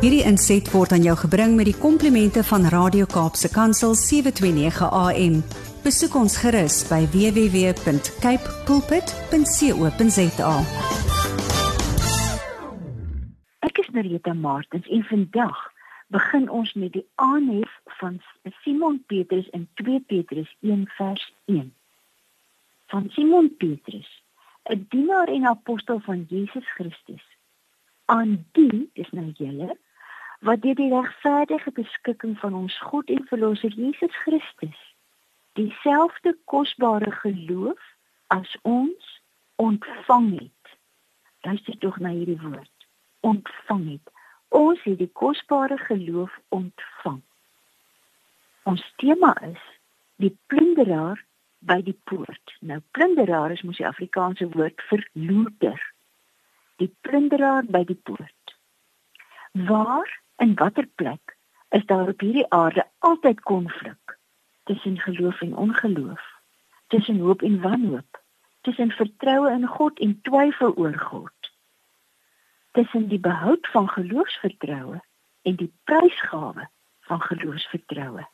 Hierdie inset word aan jou gebring met die komplimente van Radio Kaapse Kansel 729 AM. Besoek ons gerus by www.cape pulpit.co.za. Ek is Narita Martins en vandag begin ons met die aanhef van Simon Petrus in 2 Petrus 1 vers 1. Van Simon Petrus, 'n dienaar en apostel van Jesus Christus. Aan die, dis nou julle, wat deur die regverdige beskikking van ons God en verlosser Jesus Christus dieselfde kosbare geloof as ons ontvang het. Luister tog na hierdie woord. Ontvang het. Ons het die kosbare geloof ontvang. Ons tema is die plunderaar by die poort. Nou plunderaar is mos die Afrikaanse woord vir looter. Die plunderaar by die poort. Waar en watter plek is daar op hierdie aarde altyd konflik tussen geloof en ongeloof, tussen hoop en wanhoop, tussen vertroue in God en twyfel oor God? tussen die behoud van geloofsvertroue en die prysgawe van geloofsvertroue.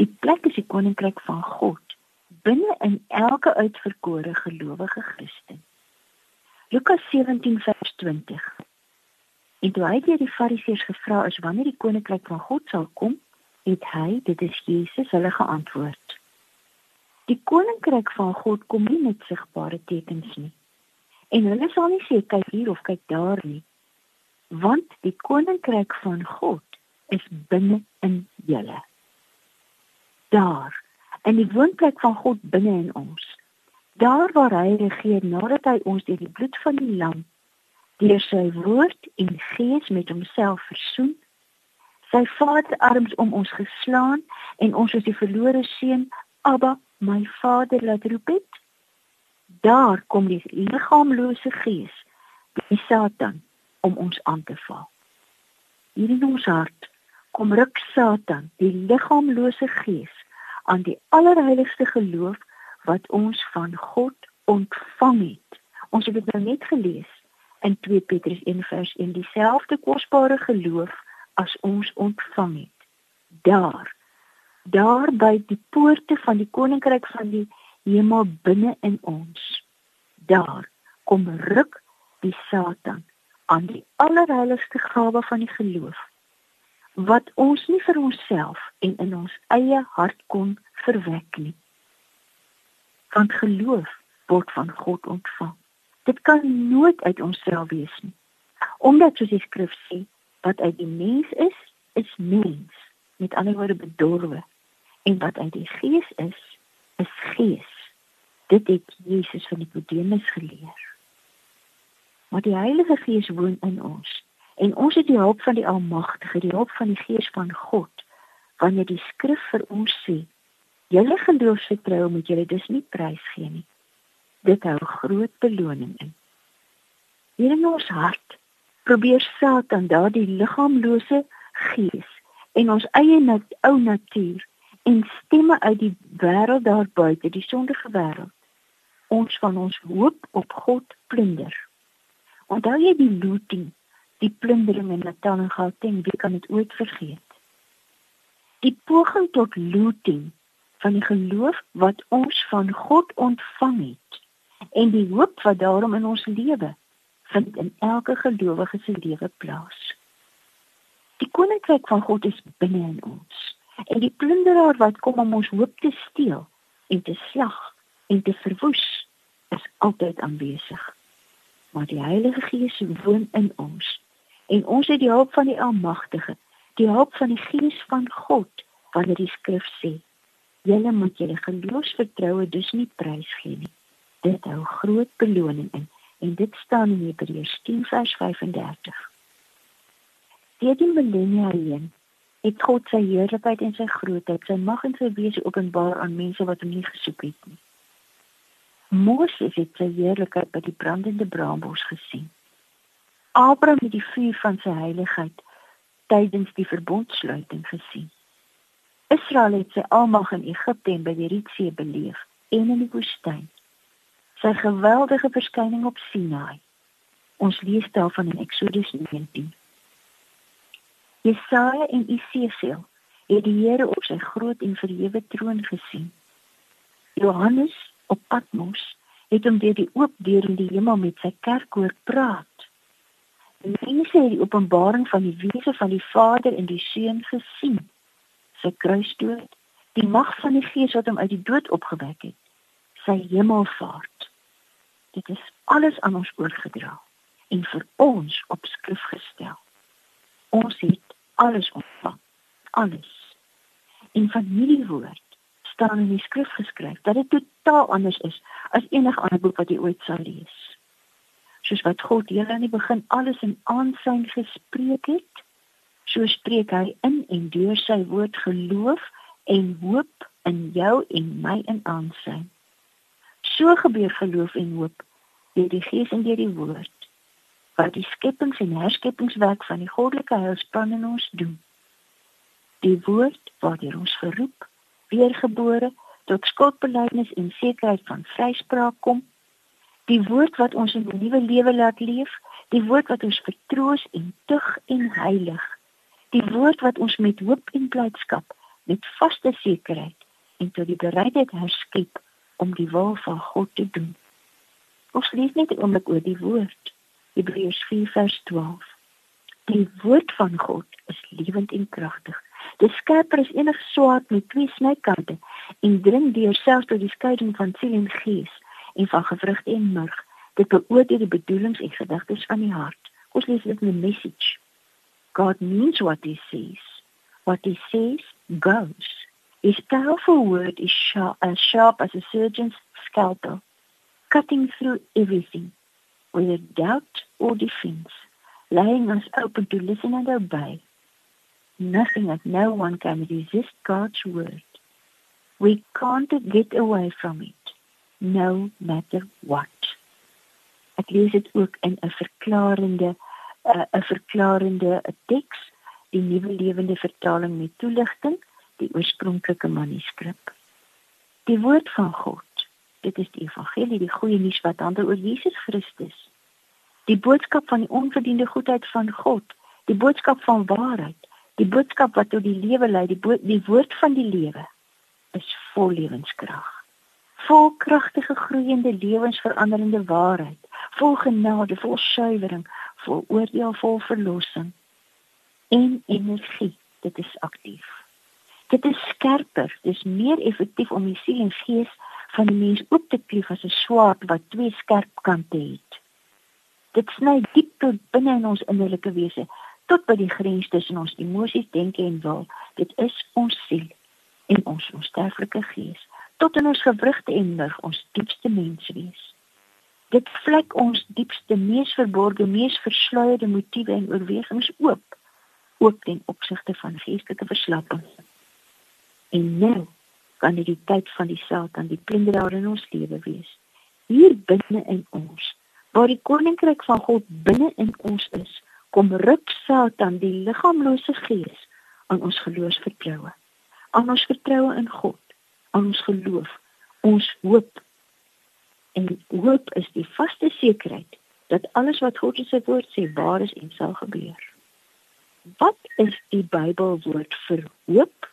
Die plek is die koninkryk van God binne in elke uitverkore gelowige Christen. Lukas 17 vers 20. En toe hy deur die Fariseërs gevra is wanneer die koninkryk van God sal kom, het hy, dit is Jesus, hulle geantwoord: Die koninkryk van God kom nie met sigbare tekens nie En hulle sal nie sê kyk hier of kyk daar nie. Want die koninkryk van God is binne in julle. Daar, in die woonplek van God binne in ons. Daar waar hy regeer nadat hy ons deur die bloed van die lam deur sy woord en gees met homself versoen. Sy vaderarms om ons geslaan en ons as die verlore seun, Abba, my Vader laat roep het daar kom die liggaamlose gees, die Satan om ons aan te val. Hier in ons hart kom ruk Satan, die liggaamlose gees aan die allerheiligste geloof wat ons van God ontvang het. Ons het dit nou net gelees in 2 Petrus 1 vers 1 dieselfde kosbare geloof as ons ontvang het. Daar daar by die poorte van die koninkryk van die hemel binne in ons. Daar kom ruk die Satan aan die allerheiligste gawe van die geloof wat ons nie vir onsself en in ons eie hart kon verwek nie. Want geloof word van God ontvang. Dit kan nooit uit onsself wees nie. Omdat soos die skrif sê, wat uit die mens is, is mens, met ander woorde bedorwe, en wat uit die gees is, is gees. Dit het Jesus van Nikodemus geleer. Maar die Heilige Gees woon in ons en ons het die hulp van die Almagtige, die hulp van die Gees van God. Wanneer die skrif vir ons sê, julle geloofsvertroue moet julle dus nie prysgee nie. Dit hou groot beloning in. Hier in ons hart probeer Satan daardie liggaamlose gees en ons eie nat ou natuur en stemme uit die wêreld daar buite, die sondige wêreld, ons van ons hoop op God plunder. Onthou jy die looting, die plundering in Natal en Gauteng, wie kan dit ooit vergeet? Die poging tot looting van die geloof wat ons van God ontvang het en die hoop wat daarom in ons lewe vind in elke gelowige se lewe plaas. Die koninkryk van God is binne in ons en die plunderaar wat kom om ons hoop te steel en te slag en te verwoes is altyd aanwesig. Maar die Heilige Gees woon in ons en ons het die hulp van die Almagtige, die hulp van die Gees van God wanneer die skrif sê: "Julle moet julle geloofsvertroue dus nie prysgee nie. Dit hou groot beloning in." En dit staan in Hebreërs 10 vers 35. Deur die millennia heen het God sy heerlikheid en sy grootheid, sy mag en sy wese openbaar aan mense wat hom nie gesoek het nie. Moses het sy heerlikheid by die brandende braambos gesien. Abraham het die vuur van sy heiligheid tydens die verbondsluiting gesien. Israel het sy almag in Egipte en by die Rietsee beleef en in die woestyn. Sy geweldige verskyning op Sinaai. Ons lees daarvan in Eksodus 19. Jesaja en Esegiel het die Here op sy groot en verhewe troon gesien. Johannes op Patmos het hom deur die oop deur in die hemel met sy kerk hoor praat. En mense het die openbaring van die wese van die Vader en die Seun gesien. Sy kruisdood, die mag van die Gees wat hom uit die dood opgewek het, sy hemelvaart. Dit is alles aan ons oorgedra en vir ons op skrif gestel. Ons het alles ontvang. Alles. In van hierdie woord staan in die skrif geskryf dat dit totaal anders is as enige ander boek wat jy ooit sal lees. Soos wat God heel aan die begin alles in aansyn gespreek het, so spreek hy in en deur sy woord geloof en hoop in jou en my in aansyn. So gebeur geloof en hoop deur die Gees en deur die woord wat die skepings en herskepingswerk van die goddelike heilsplan in ons doen. Die woord waardeur ons geroep weergebore tot skuldbeleidnis en sekerheid van vryspraak kom. Die woord wat ons 'n nuwe lewe laat leef, die woord wat ons vertroos en tug en heilig. Die woord wat ons met hoop en blydskap, met vaste sekerheid en tot die bereidheid herskep om die wil van God te doen. Ons lees net 'n oomblik oor die woord. Hebreërs 4:12. Die woord van God is lewend en kragtig Dit skerper as enige swaard met twee snykante en dring deur selfs tot die skeiding van siel en gees en van gewrigte en murg. Dit beoordeel die bedoelings en gedagtes van die hart. Ons lees dit in die message. God means what he says. What he says goes. His powerful word is sharp, as sharp as a surgeon's scalpel, cutting through everything, whether doubt or defense, laying us open to listen and obey nothing and no one can resist God's word. We can't get away from it, no matter what. Ek lees dit ook in 'n verklarende 'n uh, verklarende teks, die nuwe lewende vertaling met toelichting, die oorspronklike manuskrip. Die woord van God, dit is die evangelie, die goeie nuus wat handel oor Jesus Christus. Die boodskap van die onverdiende goedheid van God, die boodskap van waarheid, Die boodskap wat tot die lewe lei, die die woord van die lewe is vol lewenskrag. Vol kragtige groeiende lewensveranderende waarheid, vol genade, vol suiwering, vol oordeel, vol verlossing en energie. Dit is aktief. Dit is skerper, dis meer effektief om die siel en gees van die mens oop te klief as 'n swaard wat twee skerp kante het. Dit sny diep tot binne in ons innerlike wese tot by die grens tussen ons emosies, denke en wil. Dit is ons siel en ons onsterflike gees tot in ons gewrigte en lig ons diepste menswees. Dit vlek ons diepste, mees verborgde, mees versluierde motiewe en oorwegings oop, ook ten opsigte van geestelike verslapping. En nou kan die tyd van die Satan, die plunderaar in ons lewe wees. Hier binne in ons, waar die koninkryk van God binne in ons is, kom ruk Satan die liggaamlose gees aan ons geloofsvertroue. Aan ons vertroue in God, aan ons geloof, ons hoop. En hoop is die vaste sekerheid dat alles wat God in sy woord sê waar is en sal gebeur. Wat is die Bybelwoord vir hoop?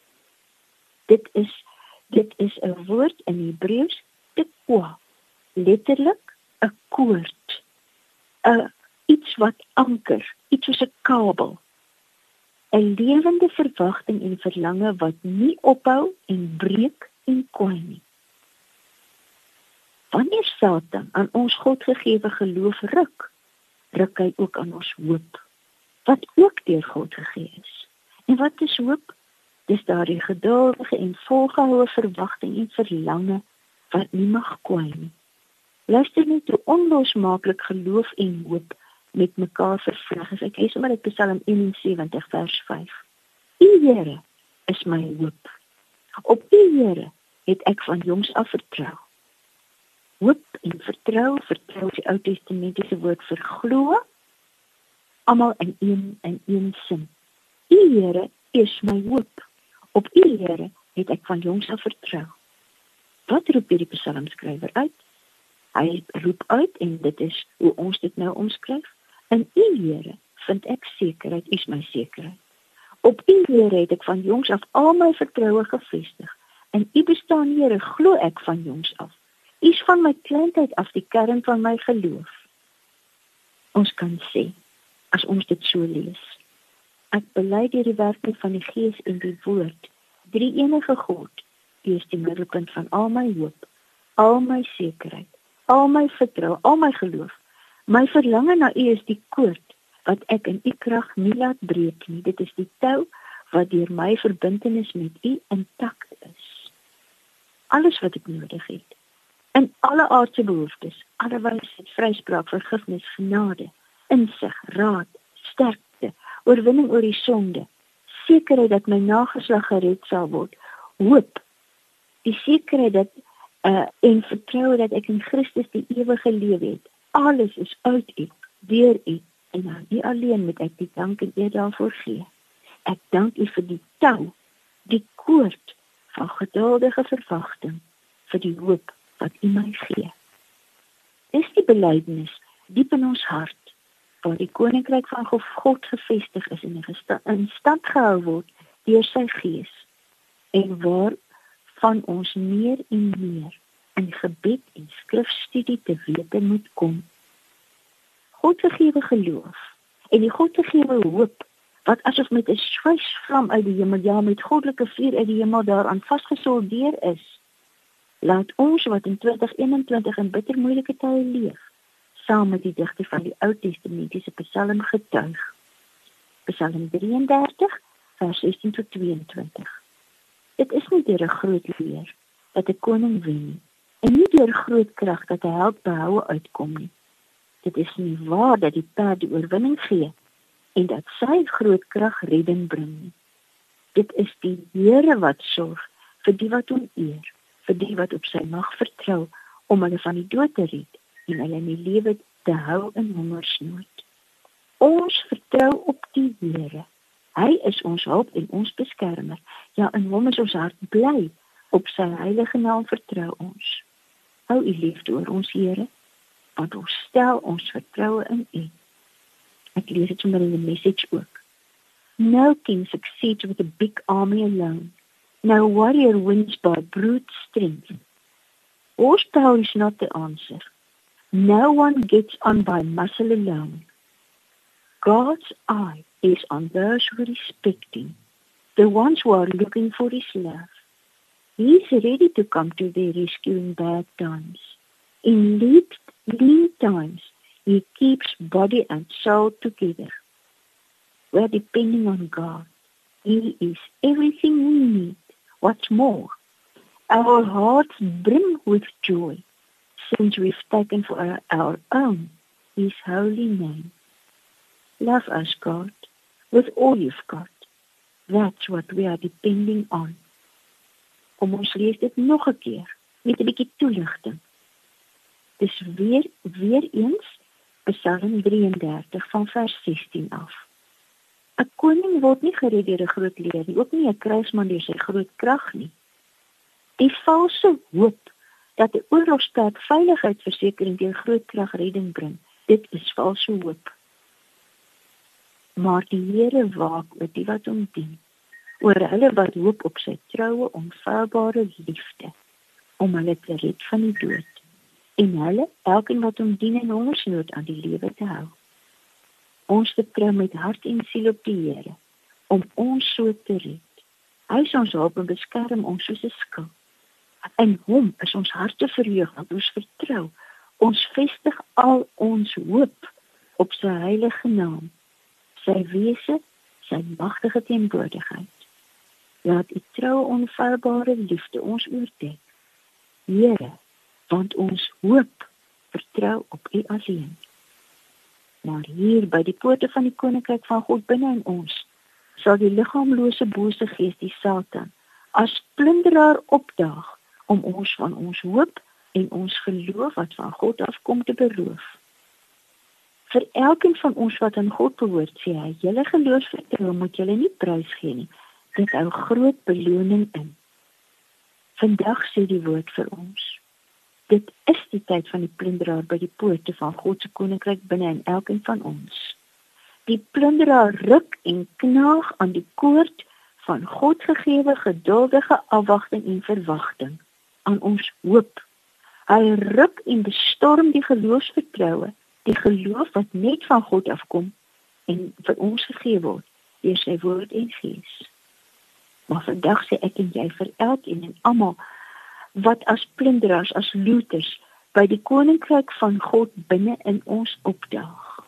Dit is dit is 'n woord in Hebreëus, tekwa, letterlik 'n koord. 'n iets wat anker, iets soos 'n kabel. 'n Lewende verwagting en verlange wat nie ophou en breek en kwyn nie. Wanneer Satan aan ons Godgegewe geloof ruk, ruk hy ook aan ons hoop wat ook deur God gegee is. En wat is hoop? Dis daardie geduldige en volgehoue verwagting en verlange wat nie mag kwyn nie. Luister net hoe onlosmaaklik geloof en hoop met mekaar vervleg. As ek lees maar dit Psalm 71 vers 5. U Here is my hoop. Op U Here het ek van jongs af vertrou. Hoop en vertrou, vertrou die Ou Testamentiese woord vir glo almal in een in een sin. U Here is my hoop. Op U Here het ek van jongs af vertrou. Wat roep hierdie psalmskrywer uit? Hy roep uit en dit is hoe ons dit nou omskryf. In U Here vind ek sekerheid, U is my sekerheid. Op U Here het ek van jongs af al my vertroue gefestig. In U bestaan Here glo ek van jongs af. U is van my kleintyd af die kern van my geloof. Ons kan sê as ons dit so lees. Ek bely deur die werking van die Gees en die woord, drie enige God, U is die middelpunt van al my hoop, al my sekerheid, al my vertroue, al my geloof. My verlange na U is die koord wat ek in U krag nie laat breek nie. Dit is die tou wat deur my verbintenis met U intact is. Alles wat ek nodig het in alle aardse behoeftes, alle wysheid, vryspraak, vergifnis, genade, insig, raad, sterkte, oorwinning oor die sonde, sekerheid dat my nageslag gered sal word, hoop, die sekerheid dat uh, en vertroue dat ek in Christus die ewige lewe het. Alles is uit U, deur U en nou nie alleen met ek die dank en eer daarvoor gee. Ek dank U vir die tou, die koord van geduldige verwagting vir die hoop wat U my gee. Dis die belydenis diep in ons hart waar die koninkryk van God gevestig is en in stand gehou word deur sy gees en waar van ons meer en meer in gebed en skrifstudie te wete moet kom. God gegeewe geloof en die God gegeewe hoop wat asof met 'n swysvlam uit die hemel ja met goddelike vuur uit die hemel daaraan vasgesoldeer is laat ons wat in 2021 in bitter moeilike tye leef saam met die digter van die Ou Testamentiese Psalm getuig. Psalm 33 vers 16 tot 22 Dit is nie deur 'n groot leer dat 'n koning wen nie en nie deur groot krag dat 'n held behoue uitkom nie. Dit is nie waar dat die perd die oorwinning gee en dat sy groot krag redding bring nie. Dit is die Here wat sorg vir die wat hom eer, vir die wat op sy mag vertrou om hulle van die dood te red en hulle in die lewe te hou in hongersnood. Ons vertrou op die Here. Hy is ons hulp en ons beskermer. Ja, in hom is ons hart bly. Op sy heilige naam vertrou ons. Hou u liefde oor ons Here want ons stel ons vertroue in U. Ek lees dit sommer in die message ook. No king succeeds with a big army alone. No warrior wins by brute strength. Horsepower is not the answer. No one gets on by muscle alone. God's eye is on those who respect Him, the ones who are looking for His love. He is ready to come to their rescue in bad times. In lead Lean times, He keeps body and soul together. We're depending on God. He is everything we need. What's more, our hearts brim with joy since we've taken for our, our own His holy name. Love us, God, with all you've got. That's what we are depending on. Kom ons lees dit nog 'n keer met 'n bietjie toelichting. Dis weer weer eens Psalm 33 van vers 16 af. 'n Koning word nie gered deur 'n groot leer nie, ook nie 'n kruisman deur sy groot krag nie. Die valse hoop dat 'n oorlogstaat veiligheidsversekering deur groot krag redding bring, dit is valse hoop. Maar die Here waak oor die wat hom dien, oor hulle wat hoop op sy troue, onfeilbare liefde om hulle te red van die dood en hulle elkeen wat hom dien en hongersnood aan die lewe te hou. Ons vertrou met hart en siel op die Here om ons so te red. Hy is ons hulp en beskerm ons soos 'n skild. En hom is ons harte verheug want ons vertrou. Ons vestig al ons hoop op sy heilige naam, sy wese, sy magtige teenwoordigheid. Laat u troue onfeilbare liefde ons oordek. Here want ons hoop vertrou op U alleen. Maar hier by die poorte van die koninkryk van God binne in ons sal die liggaamlose bose gees die Satan as plunderaar opdaag om ons van ons hoop en ons geloof wat van God afkom te beroof. Vir elkeen van ons wat aan God behoort, sê hy, julle geloofsvertroue moet julle nie prys gee nie. Dit hou groot beloning in. Vandag sê die woord vir ons Dit is die tyd van die plunderaar by die poorte van God se koninkryk binne in elkeen van ons. Die plunderaar ruk en knaag aan die koord van God gegeewe geduldige afwagting en verwagting aan ons hoop. Hy ruk en bestorm die geloofsvertroue, die geloof wat net van God afkom en vir ons gegee word deur sy woord en gees. Maar vandag sê ek en jy vir elkeen en almal wat as plunderaars, as looters by die koninkryk van God binne in ons opdaag.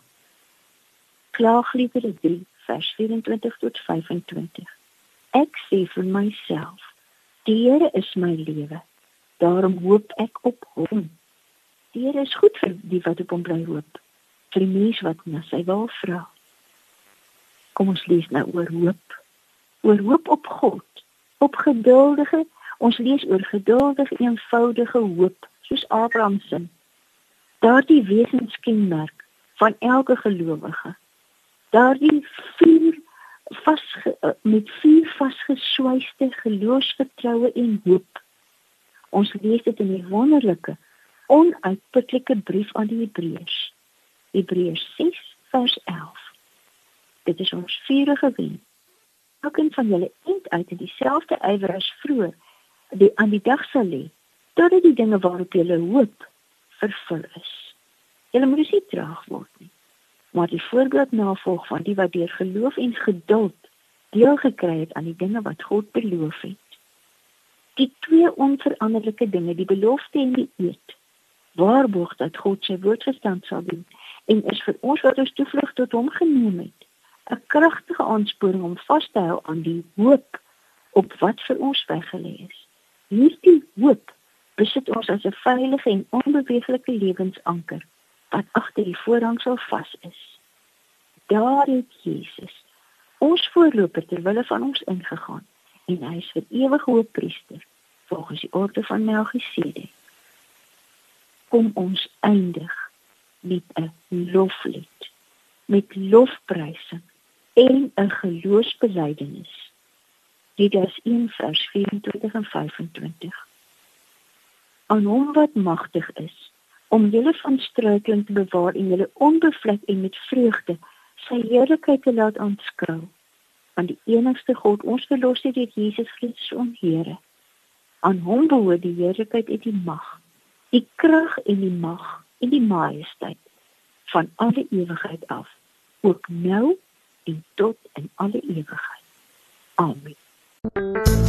Klaagliedere 3 vers 24 tot 25. Ek sê vir myself, die Here is my lewe. Daarom hoop ek op hom. Die Here is goed vir die wat op hom bly hoop. Vir die mens wat na sy wil vra. Kom ons lees nou oor hoop. Oor hoop op God, op geduldige, ons lees oor geduldige eenvoudige hoop, soos Abraham se. Daardie wesenskenmerk van elke gelowige. Daardie vier vas met vier vasgeswyste geloofsvertroue en hoop. Ons lees dit in die wonderlike onuitputlike brief aan die Hebreërs. Hebreërs 6 vers 11. Dit is ons vurige wen. Elkeen van julle eind uit in dieselfde ywer as vroeër die aan die dag sal lê totdat die dinge waarop julle hoop vervul is. Julle moet nie traag word nie. Maar die voorbeeld navolg van die wat deur geloof en geduld deel gekry het aan die dinge wat God beloof het die twee onveranderlike dinge, die belofte en die eed, waarborg dat God sy woord gestand sal doen en is vir ons wat ons toevlug tot hom geneem het, 'n kragtige aansporing om vas te hou aan die hoop op wat vir ons weggelê is. Hierdie hoop besit ons as 'n veilige en onbeweeglike lewensanker wat agter die voorhang sal vas is. Daar het Jesus ons voorloper ter wille van ons ingegaan en hy is vir ewig hoëpriester volgens die orde van Melchisedek. Kom ons eindig met 'n loflied, met lofprysing en 'n geloofsbelijdenis. Dit is in vers 24 en 25. Aan hom wat magtig is om julle van struikeling te bewaar en julle onbevlek en met vreugde sy heerlikheid te laat aanskou aan die enigste God ons verlosser dit Jesus Christus ons Here. Aan hom behoort die heerlikheid en die mag, die krag en die mag en die majesteit van alle ewigheid af, ook nou en tot in alle ewigheid. Amen.